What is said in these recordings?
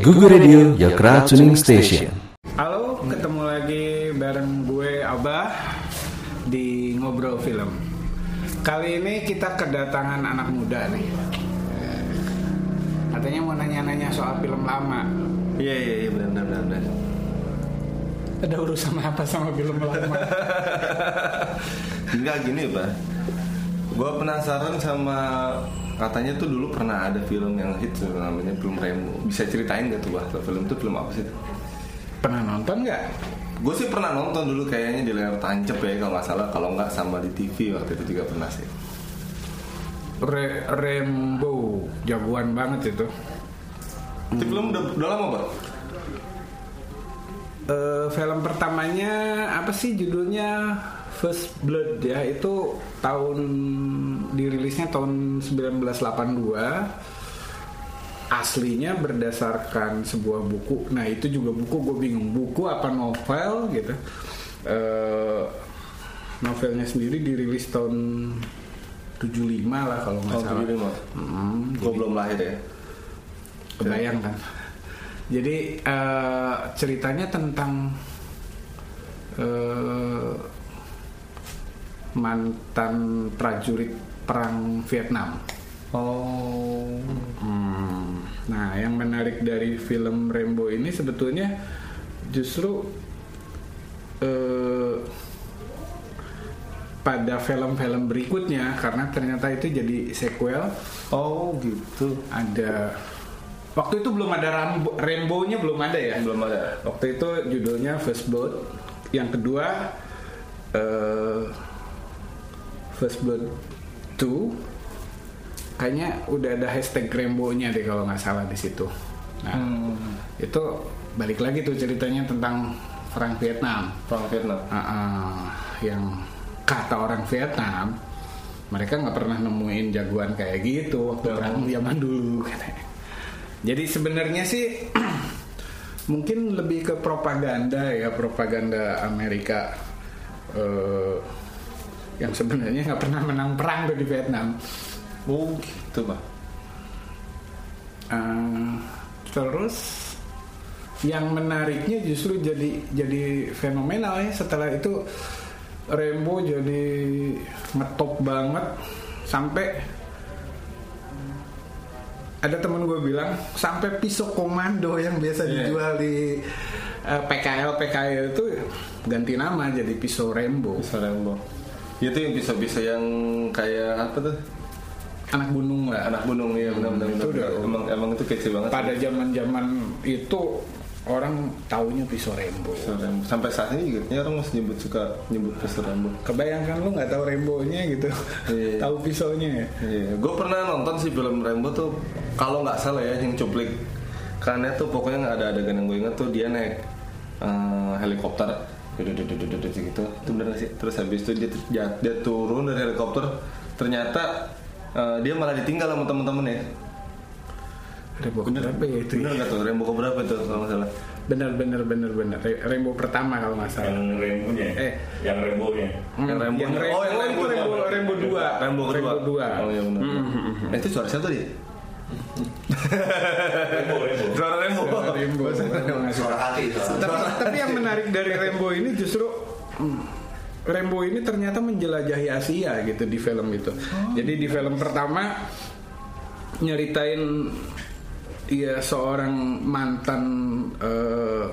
Google Radio, your crowd tuning station. Halo, ketemu lagi bareng gue Abah di Ngobrol Film. Kali ini kita kedatangan anak muda nih. Katanya mau nanya-nanya soal film lama. Iya iya iya benar benar benar. benar. Ada urusan apa sama film lama? Enggak gini pak. Gue penasaran sama katanya tuh dulu pernah ada film yang hits namanya film Remo. Bisa ceritain gak tuh bah? Film itu film apa sih? Pernah nonton nggak? Gue sih pernah nonton dulu kayaknya di layar tancep ya kalau nggak salah. Kalau nggak sama di TV waktu itu juga pernah sih. Re Rembo, jagoan banget itu. Itu film udah, udah lama pak? Eh, film pertamanya apa sih judulnya First Blood ya itu tahun dirilisnya tahun 1982 aslinya berdasarkan sebuah buku nah itu juga buku gue bingung buku apa novel gitu Eh, novelnya sendiri dirilis tahun 75 lah kalau nggak salah 75. Mm, Gue belum lahir ya. Kebayang kan? Jadi eh, ceritanya tentang eh, mantan prajurit perang Vietnam. Oh. Hmm. Nah, yang menarik dari film Rambo ini sebetulnya justru eh, pada film-film berikutnya karena ternyata itu jadi sequel Oh gitu. ada waktu itu belum ada Rambo, Rambo-nya belum ada ya Belum ada. waktu itu judulnya First Blood yang kedua eh, First Blood 2 kayaknya udah ada hashtag Rambo-nya deh kalau nggak salah di situ nah Hmm. itu balik lagi tuh ceritanya tentang perang Vietnam Perang Vietnam. Ah, ah, yang kata orang Vietnam mereka nggak pernah nemuin jagoan kayak gitu waktu perang zaman dulu katanya. Jadi sebenarnya sih mungkin lebih ke propaganda ya propaganda Amerika eh, yang sebenarnya nggak pernah menang perang tuh di Vietnam. Oh gitu pak. Eh, terus yang menariknya justru jadi jadi fenomenal ya setelah itu Rambo jadi ngetop banget sampai ada temen gue bilang sampai pisau komando yang biasa Iya. dijual di eh, PKL PKL itu ganti nama jadi pisau Rambo Bisa Rambo. Itu yang bisa-bisa yang kayak apa tuh? anak gunung lah Anak gunung ya benar-benar. Itu benar. udah- Emang emang itu kece banget. pada zaman zaman itu orang taunya pisau Rambo. Sampai saat ini juga kayaknya orang masih nyebut suka nyebut Bisa Rambo. Kebayangkan lu nggak tahu Rambo-nya gitu, Iya. tahu pisaunya ya. Iya, gue pernah nonton sih film Rambo tuh kalau nggak salah ya yang cuplik karena tuh pokoknya nggak ada adegan yang gue inget tuh dia naik eh, helikopter gitu itu bener sih terus habis itu dia, dia, dia turun dari helikopter ternyata eh, dia malah ditinggal sama temen-temen ya Rambo berapa ya itu? bener nggak tuh Rambo keberapa itu kalau nggak salah Bener bener bener bener. Rambo pertama kalau nggak salah. yang rembonya Eh. yang Hmm, yang Rambo yang Rambo, oh yang Rambo itu Rambo, Rambo 2 Rambo kedua Rambo 2 oh iya benar Eh, itu suara siapa tuh dia rembo rembo suara Rambo Rambo, Rambo nggak suara hati suara tapi, tapi yang menarik dari Rambo ini justru hmm, Rambo ini ternyata menjelajahi Asia gitu di film itu. Jadi di film pertama nyeritain ya seorang mantan eh,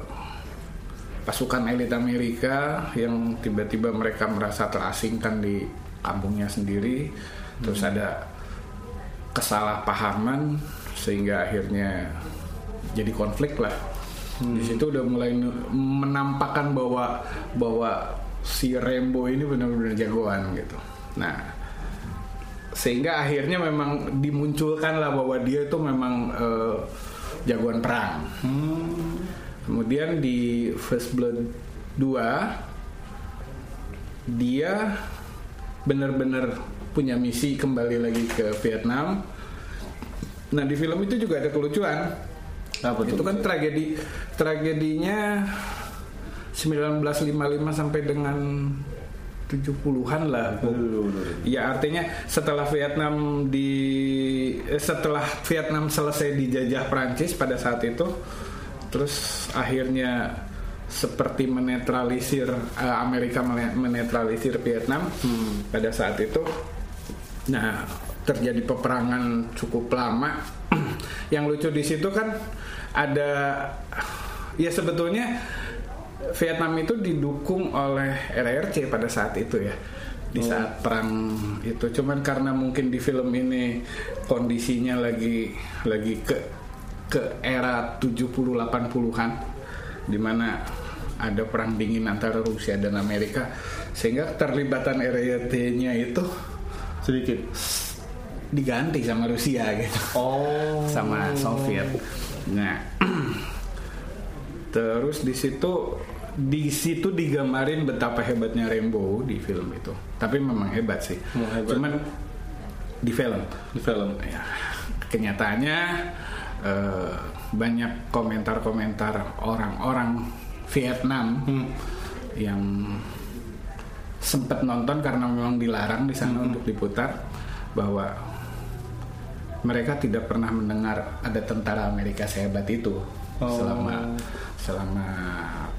pasukan elit Amerika yang tiba-tiba mereka merasa terasingkan di kampungnya sendiri, terus ada kesalahpahaman sehingga akhirnya jadi konflik lah. Di situ udah mulai menampakkan bahwa bahwa si Rambo ini benar-benar jagoan gitu. Nah, sehingga akhirnya memang dimunculkan lah bahwa dia itu memang eh, jagoan perang. Kemudian di First Blood 2 dia benar-benar punya misi kembali lagi ke Vietnam. Nah di film itu juga ada kelucuan. Apa tuh? Itu kan tragedi tragedinya 1955 sampai dengan 70-an lah. Ya artinya setelah Vietnam di eh, setelah Vietnam selesai dijajah Prancis pada saat itu, terus akhirnya seperti menetralisir eh, Amerika mene- menetralisir Vietnam pada saat itu. Nah terjadi peperangan cukup lama. Yang lucu di situ kan ada ya sebetulnya Vietnam itu didukung oleh RRC pada saat itu ya di saat perang itu cuman karena mungkin di film ini kondisinya lagi lagi ke ke era 70 80-an di mana ada perang dingin antara Rusia dan Amerika sehingga keterlibatan RRC-nya itu Sedikit. diganti sama Rusia gitu Oh. sama Soviet. Nah, terus di situ di situ digambarin betapa hebatnya Rainbow di film itu. Tapi memang hebat sih. Hebat. Cuman di film, Di film. ya kenyataannya eh, banyak komentar-komentar orang-orang Vietnam yang sempat nonton karena memang dilarang di sana untuk diputar bahwa mereka tidak pernah mendengar ada tentara Amerika sehebat itu Oh. selama selama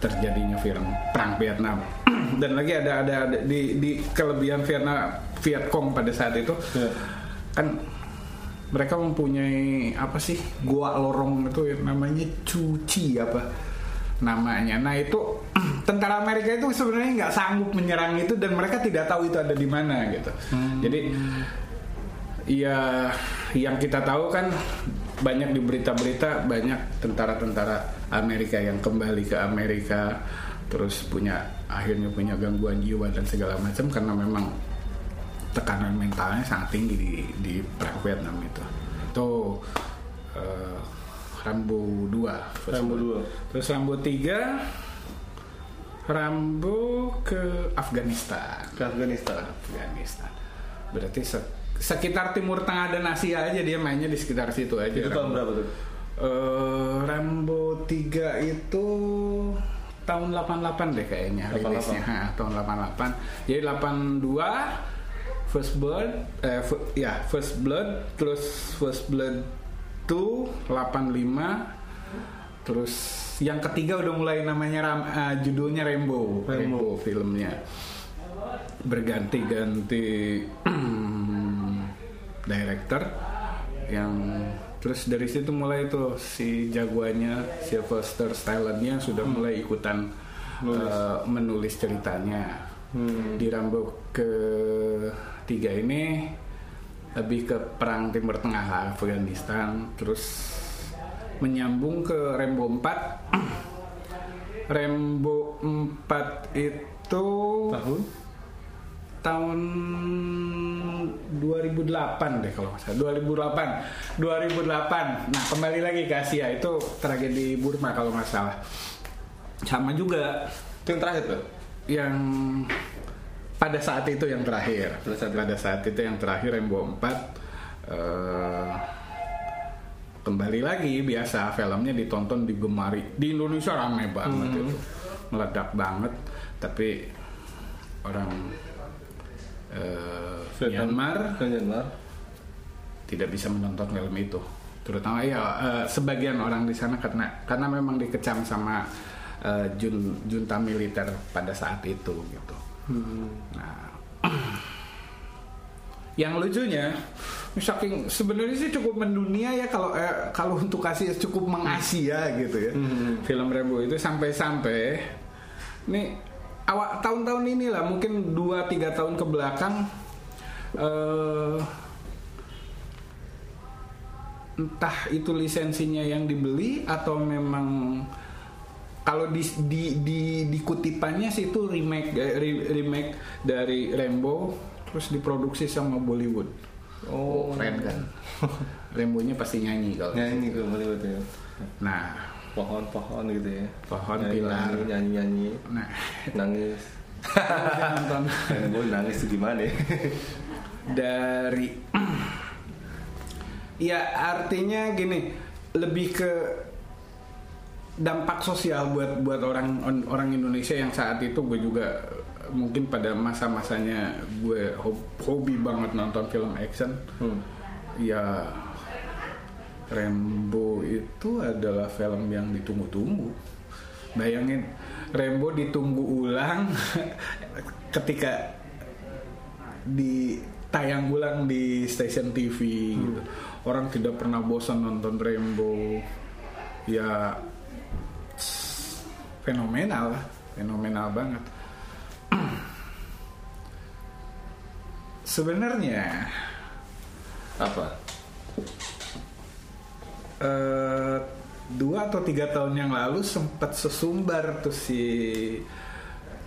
terjadinya film perang Vietnam dan lagi ada ada, ada di, di kelebihan Vietnam Vietcong pada saat itu Ya. kan mereka mempunyai apa sih gua lorong itu yang namanya cuci apa namanya nah itu tentara Amerika itu sebenarnya nggak sanggup menyerang itu dan mereka tidak tahu itu ada di mana gitu jadi ya yang kita tahu kan banyak di berita-berita banyak tentara-tentara Amerika yang kembali ke Amerika terus punya akhirnya punya gangguan jiwa dan segala macam karena memang tekanan mentalnya sangat tinggi di di perang Vietnam itu. Tuh eh, Rambo 2 first Rambo blood. 2. Terus Rambo 3 Rambo ke Afghanistan. Ke Afghanistan. Afghanistan. Berarti sekitar Timur Tengah dan Asia aja dia mainnya di sekitar situ aja. Itu tahun Rambo. berapa tuh? Eh, Rambo 3 itu tahun 88 deh kayaknya 88. rilisnya. Ha, tahun 88. Jadi 82 First Blood eh fu- ya First Blood terus First Blood 2 85 terus yang ketiga udah mulai namanya Ram, eh, judulnya Rainbow. Rainbow filmnya berganti-ganti director yang terus dari situ mulai tuh si jagoannya Sylvester Stallone-nya sudah mulai ikutan eh, menulis ceritanya. Di Rambo ke tiga ini lebih ke perang Timur Tengah lah, Afghanistan. Terus menyambung ke Rambo 4 Rambo 4 itu Tahun? Tahun 2008 deh kalau nggak salah. 2008 2008 nah kembali lagi ke Asia. Itu tragedi Burma kalau nggak salah. Sama juga Itu yang terakhir tuh? yang pada saat itu yang terakhir. Pada saat itu. pada saat itu yang terakhir Rambo 4 eh, kembali lagi biasa filmnya ditonton digemari. Di Indonesia ramai banget Hmm. itu. Meledak banget. Tapi orang Vietnam. Myanmar Myanmar. tidak bisa menonton film itu terutama ya eh, sebagian orang di sana karena karena memang dikecam sama eh, jun, junta militer pada saat itu gitu. Nah, yang lucunya saking sebenarnya sih cukup mendunia ya kalau eh, kalau untuk kasih cukup mengasia gitu ya film Rambo itu sampai-sampai nih awal tahun-tahun inilah mungkin 2-3 tahun ke belakang eh, entah itu lisensinya yang dibeli atau memang kalau di di di, di kutipannya sih itu remake eh, re- remake dari Rambo terus diproduksi sama Bollywood. Oh, keren kan. Rambo-nya pasti nyanyi kalau. Nyanyi ke Bollywood ya. Nah, Pohon-pohon gitu ya. Pohon, Nyanyi- pilar. Nyanyi-nyanyi. nah Nangis. Nonton Dan gue nangis tuh gimana ya? dari ya artinya gini lebih ke dampak sosial buat buat orang orang Indonesia yang saat itu gue juga mungkin pada masa-masanya gue hob- hobi banget nonton film action Hmm. ya Rambo itu adalah film yang ditunggu-tunggu bayangin Rambo ditunggu ulang ketika ditayang ulang di stasiun TV gitu. orang tidak pernah bosan nonton Rambo ya fenomenal lah fenomenal banget sebenarnya Apa? Eh, dua atau tiga tahun yang lalu sempat sesumbar tuh si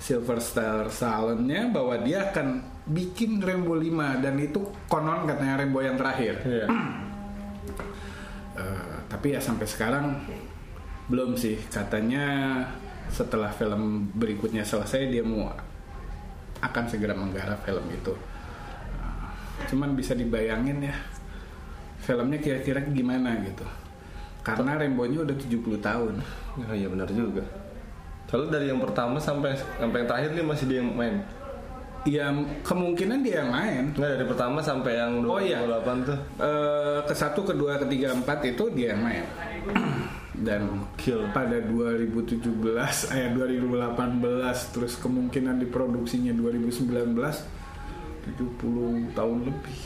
Sylvester Stallone-nya bahwa dia akan bikin Rambo 5 dan itu konon katanya Rambo yang terakhir. Iya. Eh, tapi ya sampai sekarang belum sih katanya setelah film berikutnya selesai dia mau akan segera menggarap film itu. Eh, cuman bisa dibayangin ya filmnya kira-kira gimana gitu. Karena Rembo-nya udah 70 tahun. Oh iya benar juga. Soalnya dari yang pertama sampai sampai yang terakhir dia masih dia yang main. Ya kemungkinan dia yang main. Nggak dari pertama sampai yang 28 Oh, iya. tuh. Eh, ke satu, kedua, ketiga, empat itu dia yang main. Dan Kill. pada 2017, eh 2018, terus kemungkinan diproduksinya 2019, 70 tahun lebih.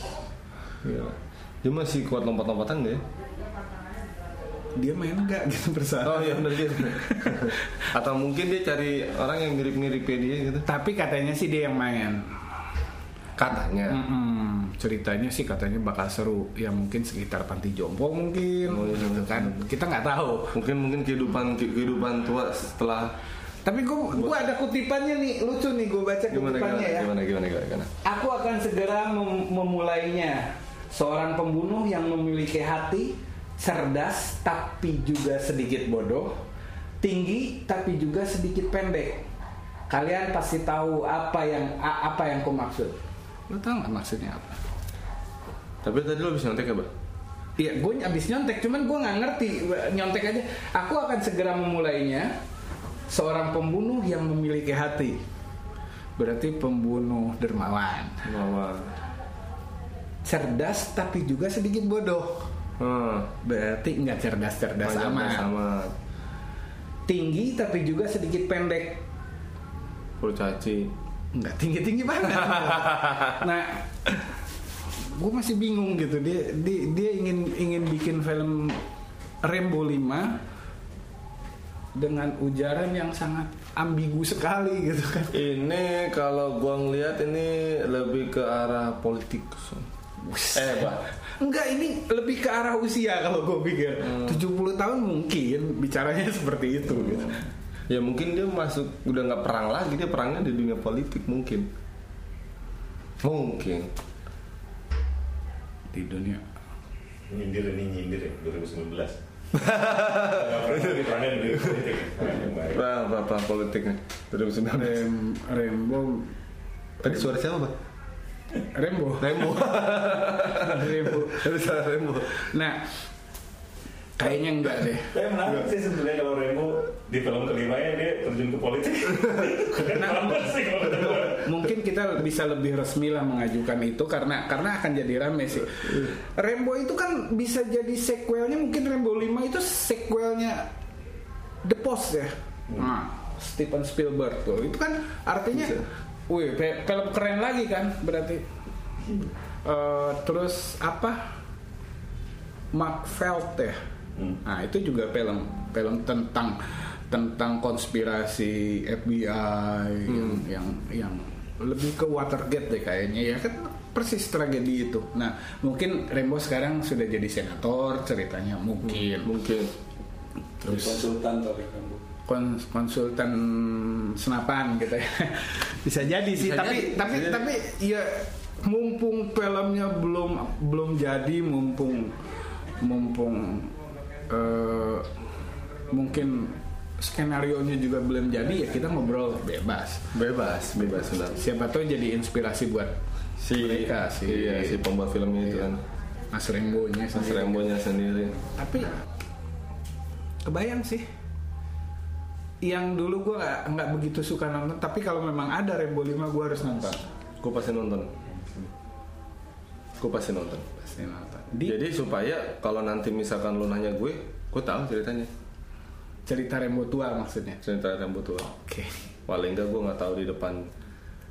Iya. Dia masih kuat lompat-lompatan nggak ya? Dia main nggak gitu bersalah. Oh iya benar dia. Atau mungkin dia cari orang yang mirip-mirip kayak dia gitu. Tapi katanya sih dia yang main. Katanya. Mm-mm. ceritanya sih katanya bakal seru. Ya mungkin sekitar panti jompo mungkin. Oh, iya, gitu kan. Kita nggak tahu. Mungkin mungkin kehidupan kehidupan tua setelah Tapi gue gua ada kutipannya nih lucu nih gue baca gimana gimana kutipannya ya. gimana gimana gimana, gimana. Aku akan segera mem- memulainya. Seorang pembunuh yang memiliki hati cerdas tapi juga sedikit bodoh, tinggi tapi juga sedikit pendek. Kalian pasti tahu apa yang apa yang ku maksud. Lo tau nggak maksudnya apa? Tapi tadi lo bisa nyontek ya, Bah? Iya, gue abis nyontek, cuman gue nggak ngerti nyontek aja. Aku akan segera memulainya. Seorang pembunuh yang memiliki hati, berarti pembunuh dermawan, Bahwa cerdas tapi juga sedikit bodoh. Hmm, Berarti nggak cerdas-cerdas amat. sama Tinggi tapi juga sedikit pendek. kurcaci. Nggak tinggi-tinggi banget. nah, gue masih bingung gitu. Dia dia, dia ingin ingin bikin film Rambo 5 dengan ujaran yang sangat ambigu sekali gitu kan. Ini kalau gua ngelihat ini lebih ke arah politik. Eh, Bah. Enggak, ini lebih ke arah usia kalau gue pikir. 70 tahun mungkin bicaranya seperti itu gitu. Ya mungkin dia masuk udah nggak perang lagi, dia perangnya di dunia politik mungkin. Mungkin. Di dunia nyindir ini nyindir ya 2019 Nggak pernah di perangnya di politik Yang baik. Perang, perang, politiknya. 2019. Rem, Rembo Tadi suara siapa, Bang? Rembo Rembo. Rembo suara Rembo. Nah Kayaknya enggak deh Tapi menarik sih sebenarnya kalau Rembo di film kelima ya dia terjun ke politik. Banget sih kalau. Mungkin kita bisa lebih resmi lah mengajukan itu karena karena akan jadi rame sih. Rembo itu kan bisa jadi sequelnya mungkin Rembo 5 itu sequelnya The Post ya. Nah, Steven Spielberg tuh. Itu kan artinya Bisa. Wih, film keren lagi kan berarti. Eh, terus apa? Mark Felt ya. Hmm. Nah, itu juga film film tentang tentang konspirasi FBI yang yang yang lebih ke Watergate deh kayaknya ya kan persis tragedi itu. Nah, mungkin Rembo sekarang sudah jadi senator ceritanya mungkin. Mungkin. Terus konsultan kamu kons- konsultan senapan gitu ya. Bisa jadi sih, Bisa tapi jadi, tapi bisa jadi. tapi ya mumpung filmnya belum belum jadi, mumpung mumpung eh, mungkin skenario nya juga belum jadi ya kita ngobrol bebas. Bebas, bebas benar. Siapa tahu jadi inspirasi buat Si mereka sih. Iya, si pembuat filmnya itu kan. Mas Rembo-nya Mas sendiri. Rembo-nya sendiri. Tapi kebayang sih yang dulu gue nggak nggak begitu suka nonton tapi kalau memang ada Rambo 5 gue harus nonton Gue pasti nonton. Gue pasti nonton. pasti nonton di Jadi supaya kalau nanti misalkan lu nanya gue, gue tahu ceritanya. cerita Rambo tua maksudnya Cerita rambut tua. oke Paling enggak gue nggak tahu di depan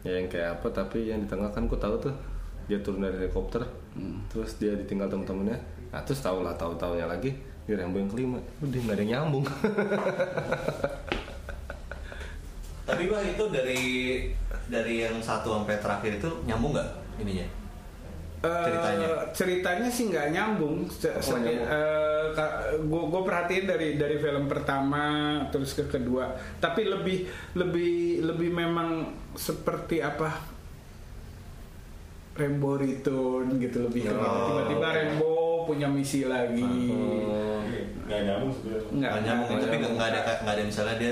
ya yang kayak apa, tapi yang di tengah kan gue tahu tuh dia turun dari helikopter, terus dia ditinggal temen-temennya. Nah terus tahu lah tahu tahunya lagi di Rambo yang kelima, udah nggak ada yang nyambung. Tapi bang itu dari dari yang satu sampai terakhir itu nyambung nggak ininya? Ceritanya. Eh, ceritanya sih nggak nyambung. Oh, nyambung. Gue perhatiin dari dari film pertama terus ke kedua, tapi lebih lebih lebih memang seperti apa Rambo Return gitu lebih Oh, tiba-tiba oke. Punya misi lagi. Nggak nyambung sebenarnya. Nggak nyambung, tapi nggak ada nggak ada misalnya dia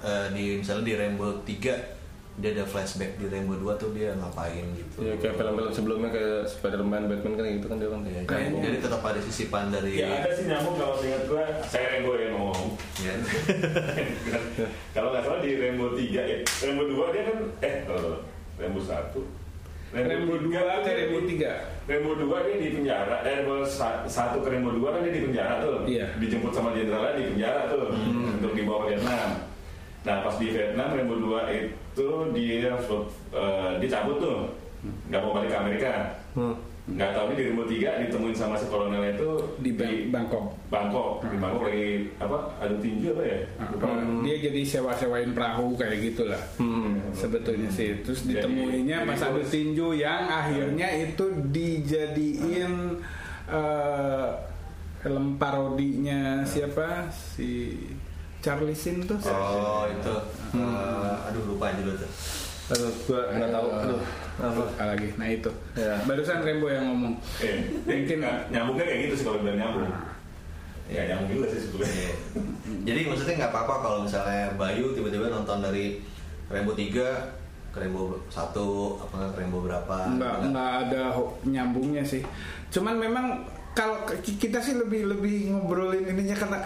eh, di misalnya di Rainbow 3 dia ada flashback di Rainbow 2 tuh dia ngapain gitu. ya kayak film-film sebelumnya kayak Spider-Man, Batman kan gitu kan dia kan. Ya, Kayaknya. jadi tetap ada sisipan dari Ya ada sih nyambung kalau ingat gua saya Rembo yang ngomong. ya. kalau nggak salah di Rembo 3 ya. Rembo 2 dia kan eh kalau Rembo 1. Rambo 2 ke Rambo 3. Rembo 2 dia di penjara. Rembo 1 ke Rembo 2 kan dia di penjara tuh. Iya. Dijemput sama jenderalnya di penjara tuh untuk dibawa ke Vietnam. Nah pas di Vietnam Rembo 2 itu dia eh, dia cabut tuh. Nggak mau balik ke Amerika. Hmm. Nggak tahu nih di Rembo 3 ditemuin sama si kolonelnya itu Di Bang- Bangkok. Bangkok, di Bangkok lagi apa? Adu tinju apa ya? Lupa. Dia jadi sewa-sewain perahu kayak gitulah. Hmm. sebetulnya sih terus Jadi- ditemuinya jadi pas ada tinju yang akhirnya itu dijadiin eh, film parodinya siapa si Charlie Sheen tuh Oh itu eh, aduh lupa judul tuh. Aduh, gua nggak tahu. Aduh, apa? lagi nah itu Ya. barusan Rembo yang ngomong Eh, Mungkin. nyambungnya kayak gitu sih kalau bilang nyambung. Ya nyambung juga sih sebetulnya. Iya. Jadi maksudnya nggak apa-apa kalau misalnya Bayu tiba-tiba nonton dari Rainbow 3 ke Rainbow 1 apa ke Rainbow berapa? nggak nggak ada nyambungnya sih cuman memang kalau kita sih lebih lebih ngobrolin ininya karena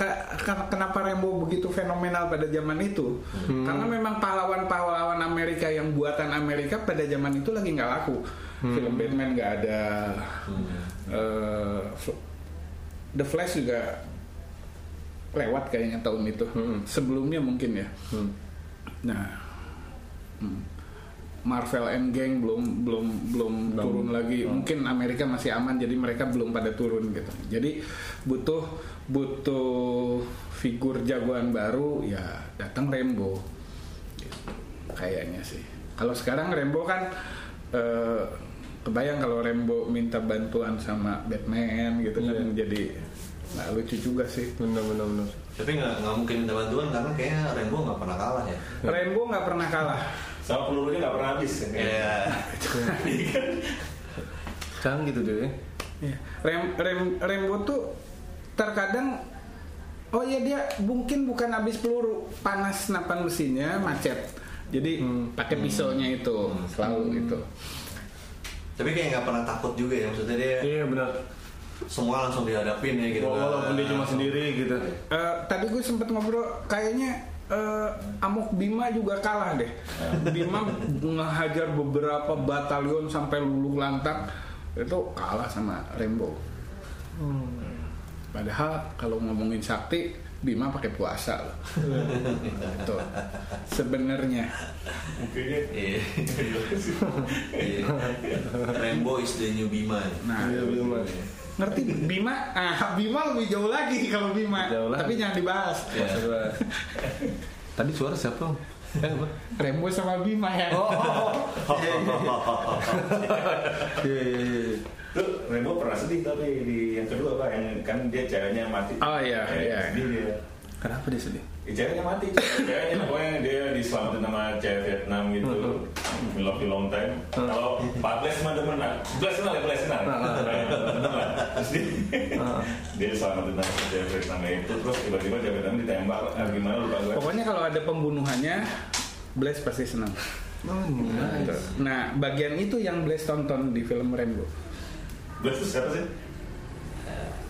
kenapa Rembo begitu fenomenal pada zaman itu. Karena memang pahlawan-pahlawan Amerika yang buatan Amerika pada zaman itu lagi nggak laku. Film Batman nggak ada. Eh, F- The Flash juga lewat kayaknya tahun itu. Hmm. sebelumnya mungkin ya. Hmm. Nah, hmm. Marvel Endgame belum belum belum turun lagi. Mungkin Amerika masih aman, jadi mereka belum pada turun gitu. Jadi butuh butuh figur jagoan baru, ya datang Rembo. Gitu. Kayaknya sih. Kalau sekarang Rembo kan eh, kebayang kalau Rembo minta bantuan sama Batman gitu kan jadi nggak lucu juga sih. Bener bener bener. Tapi nggak nggak mungkin minta bantuan karena kayaknya Rainbow nggak pernah kalah ya. Rembo nggak pernah kalah. Sama pelurunya nggak pernah habis. kan? Iya. Canggih gitu deh. Iya. Rem, rem, Rembo tuh terkadang oh iya dia mungkin bukan habis peluru panas senapan mesinnya macet jadi pakai pisaunya itu selalu itu Tapi kayak nggak pernah takut juga ya maksudnya dia Iya benar. semua langsung dihadapin ya gitu. Walaupun dia cuma sendiri gitu. Eh, tadi gue sempet ngobrol kayaknya eh, Amok Bima juga kalah deh. Bima ngehajar beberapa batalion sampai luluh lantak. Itu kalah sama Rembo padahal kalau ngomongin sakti Bima pakai puasa loh. Itu sebenarnya. Iya. Iya. Rainbow is the new Bima. nah Iya, Bima. Ngerti Bima ah Bima lebih jauh lagi kalau Bima Jauh lagi. tapi jangan dibahas Iya. Tadi suara siapa? Eh, apa? Rembo sama Bima ya Iya iya iya. Lu Rembo pernah sedih tapi di yang kedua pak yang kan dia ceweknya mati. Oh, iya, Eh, iya. Sedih dia. Kenapa dia sedih? Ya, ceweknya mati. Ceweknya pokoknya dia diselamatin sama cewek Vietnam gitu. Love you long time. Kalau Pak Bles mah demen lah. Bles kenal ya Bles kenal. Terus dia dia diselamatin sama cewek Vietnam itu terus tiba-tiba Vietnam ditembak. Ah, gimana lupa gue. pokoknya kalau ada pembunuhannya Blaze pasti senang Oh, nice. nah bagian itu yang Blaze tonton di film Rembo Bles itu siapa sih?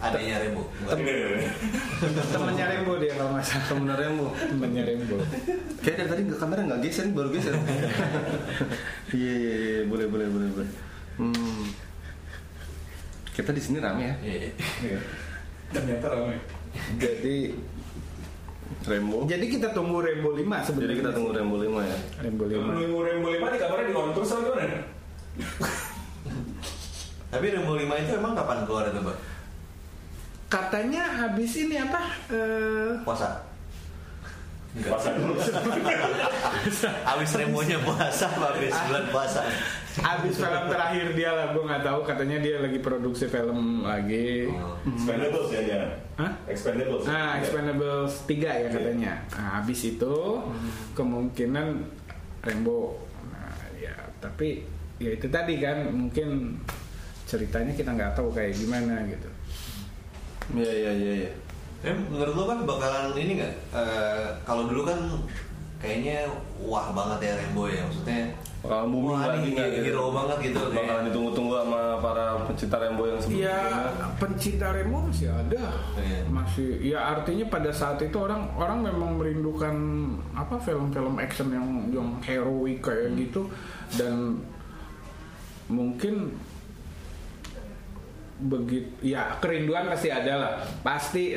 Adanya Rembo. Temennya Rembo dia kalau nggak salah Temennya Rembo. temennya Rembo Kayak dari tadi nggak kamera nggak geser, baru geser. Iya iya iya, boleh boleh boleh boleh. Hmm. Kita di sini rame ya. Iya, iya. Ternyata ramai. jadi Rembo. jadi kita tunggu Rembo 5 sebenarnya Jadi kita tunggu Rembo 5 ya. Rembo 5 Nunggu Rembo 5 di kamarnya di on atau gimana? Tapi Rembo 5 itu emang kapan keluar itu, Mbak? Katanya habis ini apa eh, Puasa. Puasa dulu. Habis Rembonya puasa, habis bulan puasa. habis film terakhir dia lah gue nggak tahu katanya dia lagi produksi film lagi Oh. Expendables ya ya. Hah? Expendables. Nah, Expendables 3 ya katanya. Nah, habis itu kemungkinan Rembo. Nah, ya, tapi ya itu tadi kan mungkin ceritanya kita nggak tahu kayak gimana gitu. Iya iya iya iya. Eh, menurut lo kan bakalan ini nggak? Eh, kalau dulu kan kayaknya wah banget ya Rembo ya, maksudnya Bakal booming wah lagi ini nggak gitu? hero banget gitu. Bakalan kayak- ditunggu-tunggu sama para pencinta Rembo yang sebelumnya. Ya pencinta Rembo masih ada, Iya. masih. Ya artinya pada saat itu orang orang memang merindukan apa film-film action yang yang heroik kayak gitu dan mungkin begitu ya kerinduan pasti ada lah. Pasti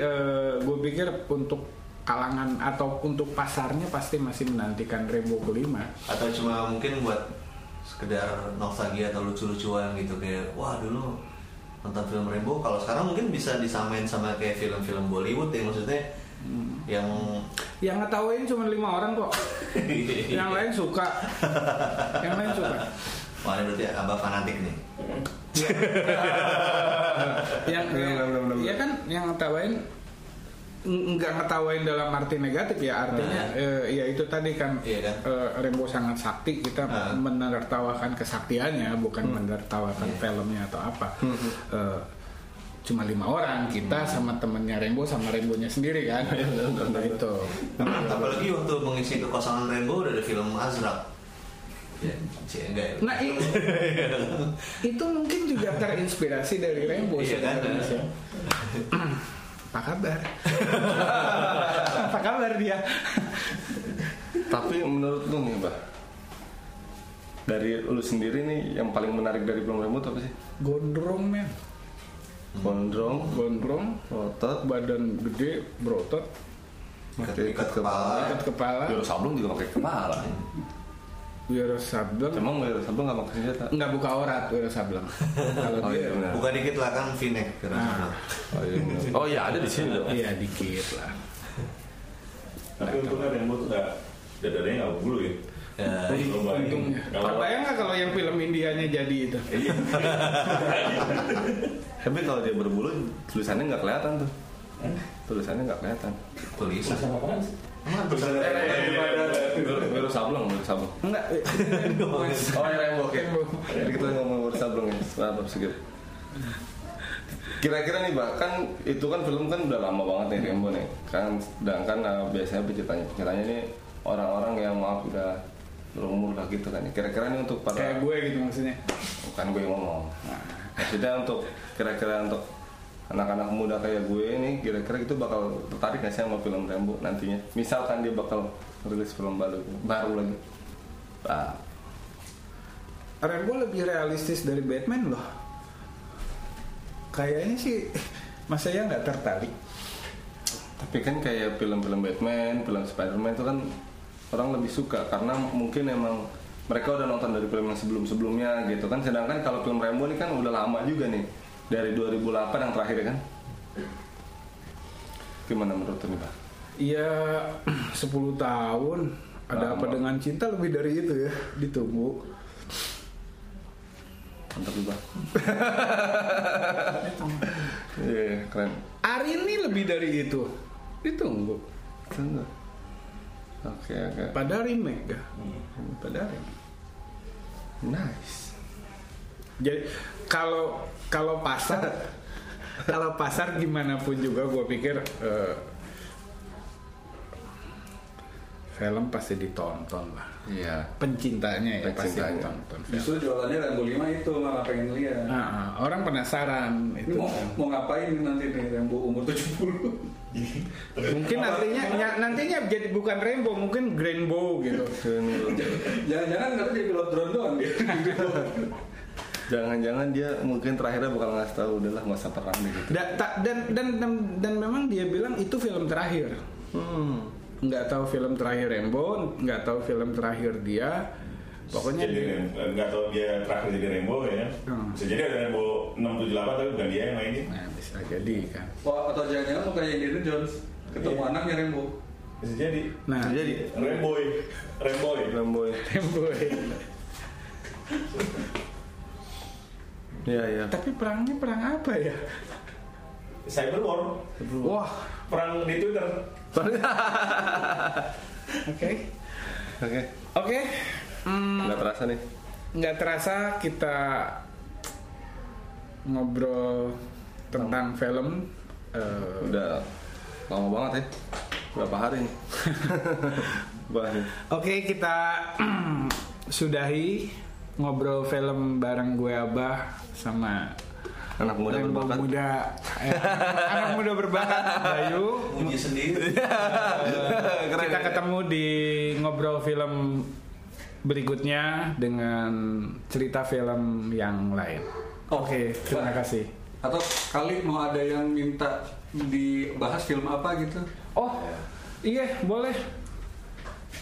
gue pikir untuk kalangan atau untuk pasarnya pasti masih menantikan Rembo kelima. Atau cuma mungkin buat sekedar nostalgia atau lucu-lucuan gitu kayak wah dulu nonton film Rembo kalau sekarang mungkin bisa disamain sama kayak film-film Bollywood ya maksudnya yang yang ngetawain cuma lima orang kok. Yang lain suka. Yang lain suka wah ini berarti abah fanatik nih. Yang yang- ya kan yang ngetawain nggak ngetawain dalam arti negatif ya artinya eh, ya itu tadi kan Iya kan? eh, Rembo sangat sakti kita Ah. menertawakan kesaktiannya bukan menertawakan Iya. filmnya atau apa. Eh, cuma lima orang kita sama temennya Rembo sama Rembonya sendiri kan. Nah, itu. Apalagi waktu mengisi kekosongan Rembo udah ada film Azrak ya ya Nah itu mungkin juga terinspirasi dari Rembo Iya kan? Apa kabar? Apa kabar dia? Tapi menurut lu nih, Mbak, dari lu sendiri nih yang paling menarik dari Rembo itu apa sih? Gondrong men, Gondrong, gondrong, otot, badan gede, berotot, pakai ikat kepala ikat kepala, Wiro Sableng juga pakai kepala. Wiro Sableng, Emang Wiro Sableng nggak pakai senjata? nggak buka aurat Wiro Sableng. Kalau Oh iya dia, benar. buka dikit lah kan V-neck kira Nah. Oh iya, oh iya ada di sini dong. iya dikit lah. Tapi untungnya tuh nggak dadanya nggak bulu ya. ya, Untungnya. nggak kalau yang film Indianya jadi itu? Iya. Tapi kalau dia berbulu tulisannya nggak kelihatan tuh. Tulisannya nggak kelihatan. tulisan Tulisannya Wiro Wiro Sableng, Wiro Sableng. Enggak. Oh ya Rembo, oke. Rembo. Jadi kita ngomong Wiro Sableng ya. Maaf, sedikit. Kira-kira nih, Mbak, kan itu kan film kan udah lama banget nih Rembo nih. Kan sedangkan eh, biasanya penceritanya penceritanya ini orang-orang yang maaf udah berumur lah gitu kan. Kira-kira nih untuk para Kayak gue gitu maksudnya. bukan gue yang ngomong maksudnya untuk kira-kira untuk anak-anak muda kayak gue ini kira-kira itu bakal tertarik gak sih sama film Rambo nantinya? Misalkan dia bakal rilis film baru baru lagi. Ah, Rambo lebih realistis dari Batman loh. Kayaknya sih Mas saya nggak tertarik. tapi kan kayak film-film Batman film Spider-Man itu kan orang lebih suka karena mungkin emang mereka udah nonton dari film yang sebelum-sebelumnya gitu kan. Sedangkan kalau film Rambo ini kan udah lama juga nih dari 2008 yang terakhir ya kan gimana menurut nih Pak? Iya 10 tahun. Ada Lama. apa dengan cinta lebih dari itu ya ditunggu. mantap juga iya iya, keren Hari ini lebih dari itu ditunggu. Tunggu. Oke oke. Pada remake ya. Pada remake. Nice. Jadi kalau kalau pasar kalau pasar gimana pun juga gue pikir eh, film pasti ditonton lah. Iya. Pencintanya ya pasti ditonton. film. Justru jualannya Rambo 5 itu malah pengen lihat. Nah, ah, orang penasaran Ini itu. mau, mau ngapain nanti nih Rambo umur 70 Mungkin nantinya ny- nantinya jadi bukan rainbow, mungkin rainbow gitu. Jangan-jangan katanya jadi pilot drone doang dia Jangan-jangan dia mungkin terakhirnya bakal ngasih tahu udahlah nggak usah perang deh gitu. Da- ta- dan, dan dan dan memang dia bilang itu film terakhir. Hmm. Nggak tahu film terakhir Rainbow, nggak tahu film terakhir dia. Pokoknya jadi dia, nggak tahu dia terakhir jadi Rainbow ya. Hmm. Bisa jadi ada Rainbow 678 tapi bukan dia yang mainin. nah bisa jadi kan. Wah, atau jangan-jangan mau kayak Indiana Jones Ketemu Iya. anaknya Rambo Bisa jadi. Nah, Bisa jadi Rainbow, Rainbow. Lamboy. Rainbow. Iya iya. Tapi perangnya perang apa ya? Cyber War, Wah, perang di Twitter. oke. Oke. Oke. Hmm, Nggak terasa nih. nggak terasa kita ngobrol tentang film eh, Udah lama banget ya. Berapa hari nih? Oke kita sudahi ngobrol film bareng gue Abah sama Anak muda Rainbow berbakat. muda. Eh, anak muda berbakat Bayu. Muji sendiri. Keren, kita ya? ketemu di ngobrol film berikutnya dengan cerita film yang lain. Oke terima kasih. Atau kali mau ada yang minta dibahas film apa gitu? Oh iya boleh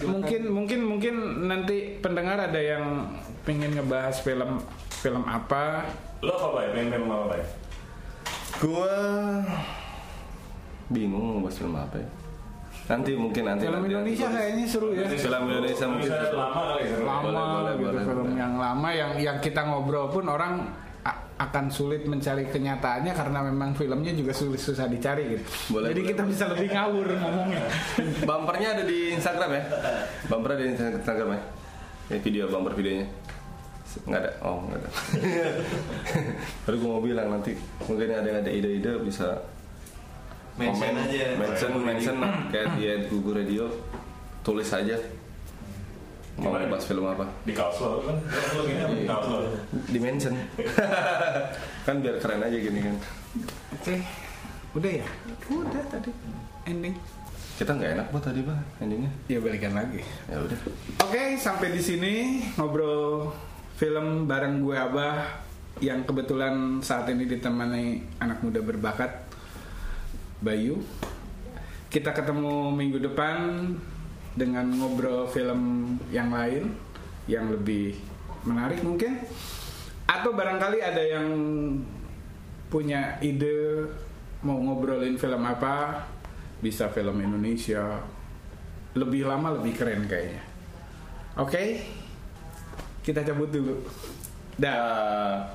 mungkin mungkin mungkin nanti pendengar ada yang pengen ngebahas film film apa Lo apa ya? Pengen film apa ya? Gua bingung mau bahas film apa ya. Nanti mungkin nanti. film nanti, Indonesia nanti. kayaknya seru ya Film Indonesia mungkin. Lama kali seru. lama Boleh, boleh, gitu boleh, film boleh. yang lama yang yang kita ngobrol pun orang akan sulit mencari kenyataannya karena memang filmnya juga sulit susah dicari gitu. Boleh, Jadi boleh, kita bisa lebih ngawur ngomongnya. Bumpernya ada di Instagram ya? Bumper ada di Instagram ya? Ini video bumper videonya. Nggak ada. Oh, nggak ada. Baru gue mau bilang nanti mungkin ada yang ada ide-ide bisa Mention komen, aja. mention, mention kayak di Google Radio tulis aja mau Gimana? bahas film apa Di kaos lo kan? Di kaos lo? di mention kan biar keren aja gini kan Oke. Udah ya? Udah tadi ending. kita nggak enak buat tadi bah endingnya Ya balikan lagi. ya udah Oke, sampai di sini ngobrol film bareng gue Abah yang kebetulan saat ini ditemani anak muda berbakat Bayu. Kita ketemu minggu depan dengan ngobrol film yang lain yang lebih menarik mungkin. Atau barangkali ada yang punya ide mau ngobrolin film apa bisa film Indonesia. Lebih lama lebih keren kayaknya. Oke? Kita cabut dulu. Dah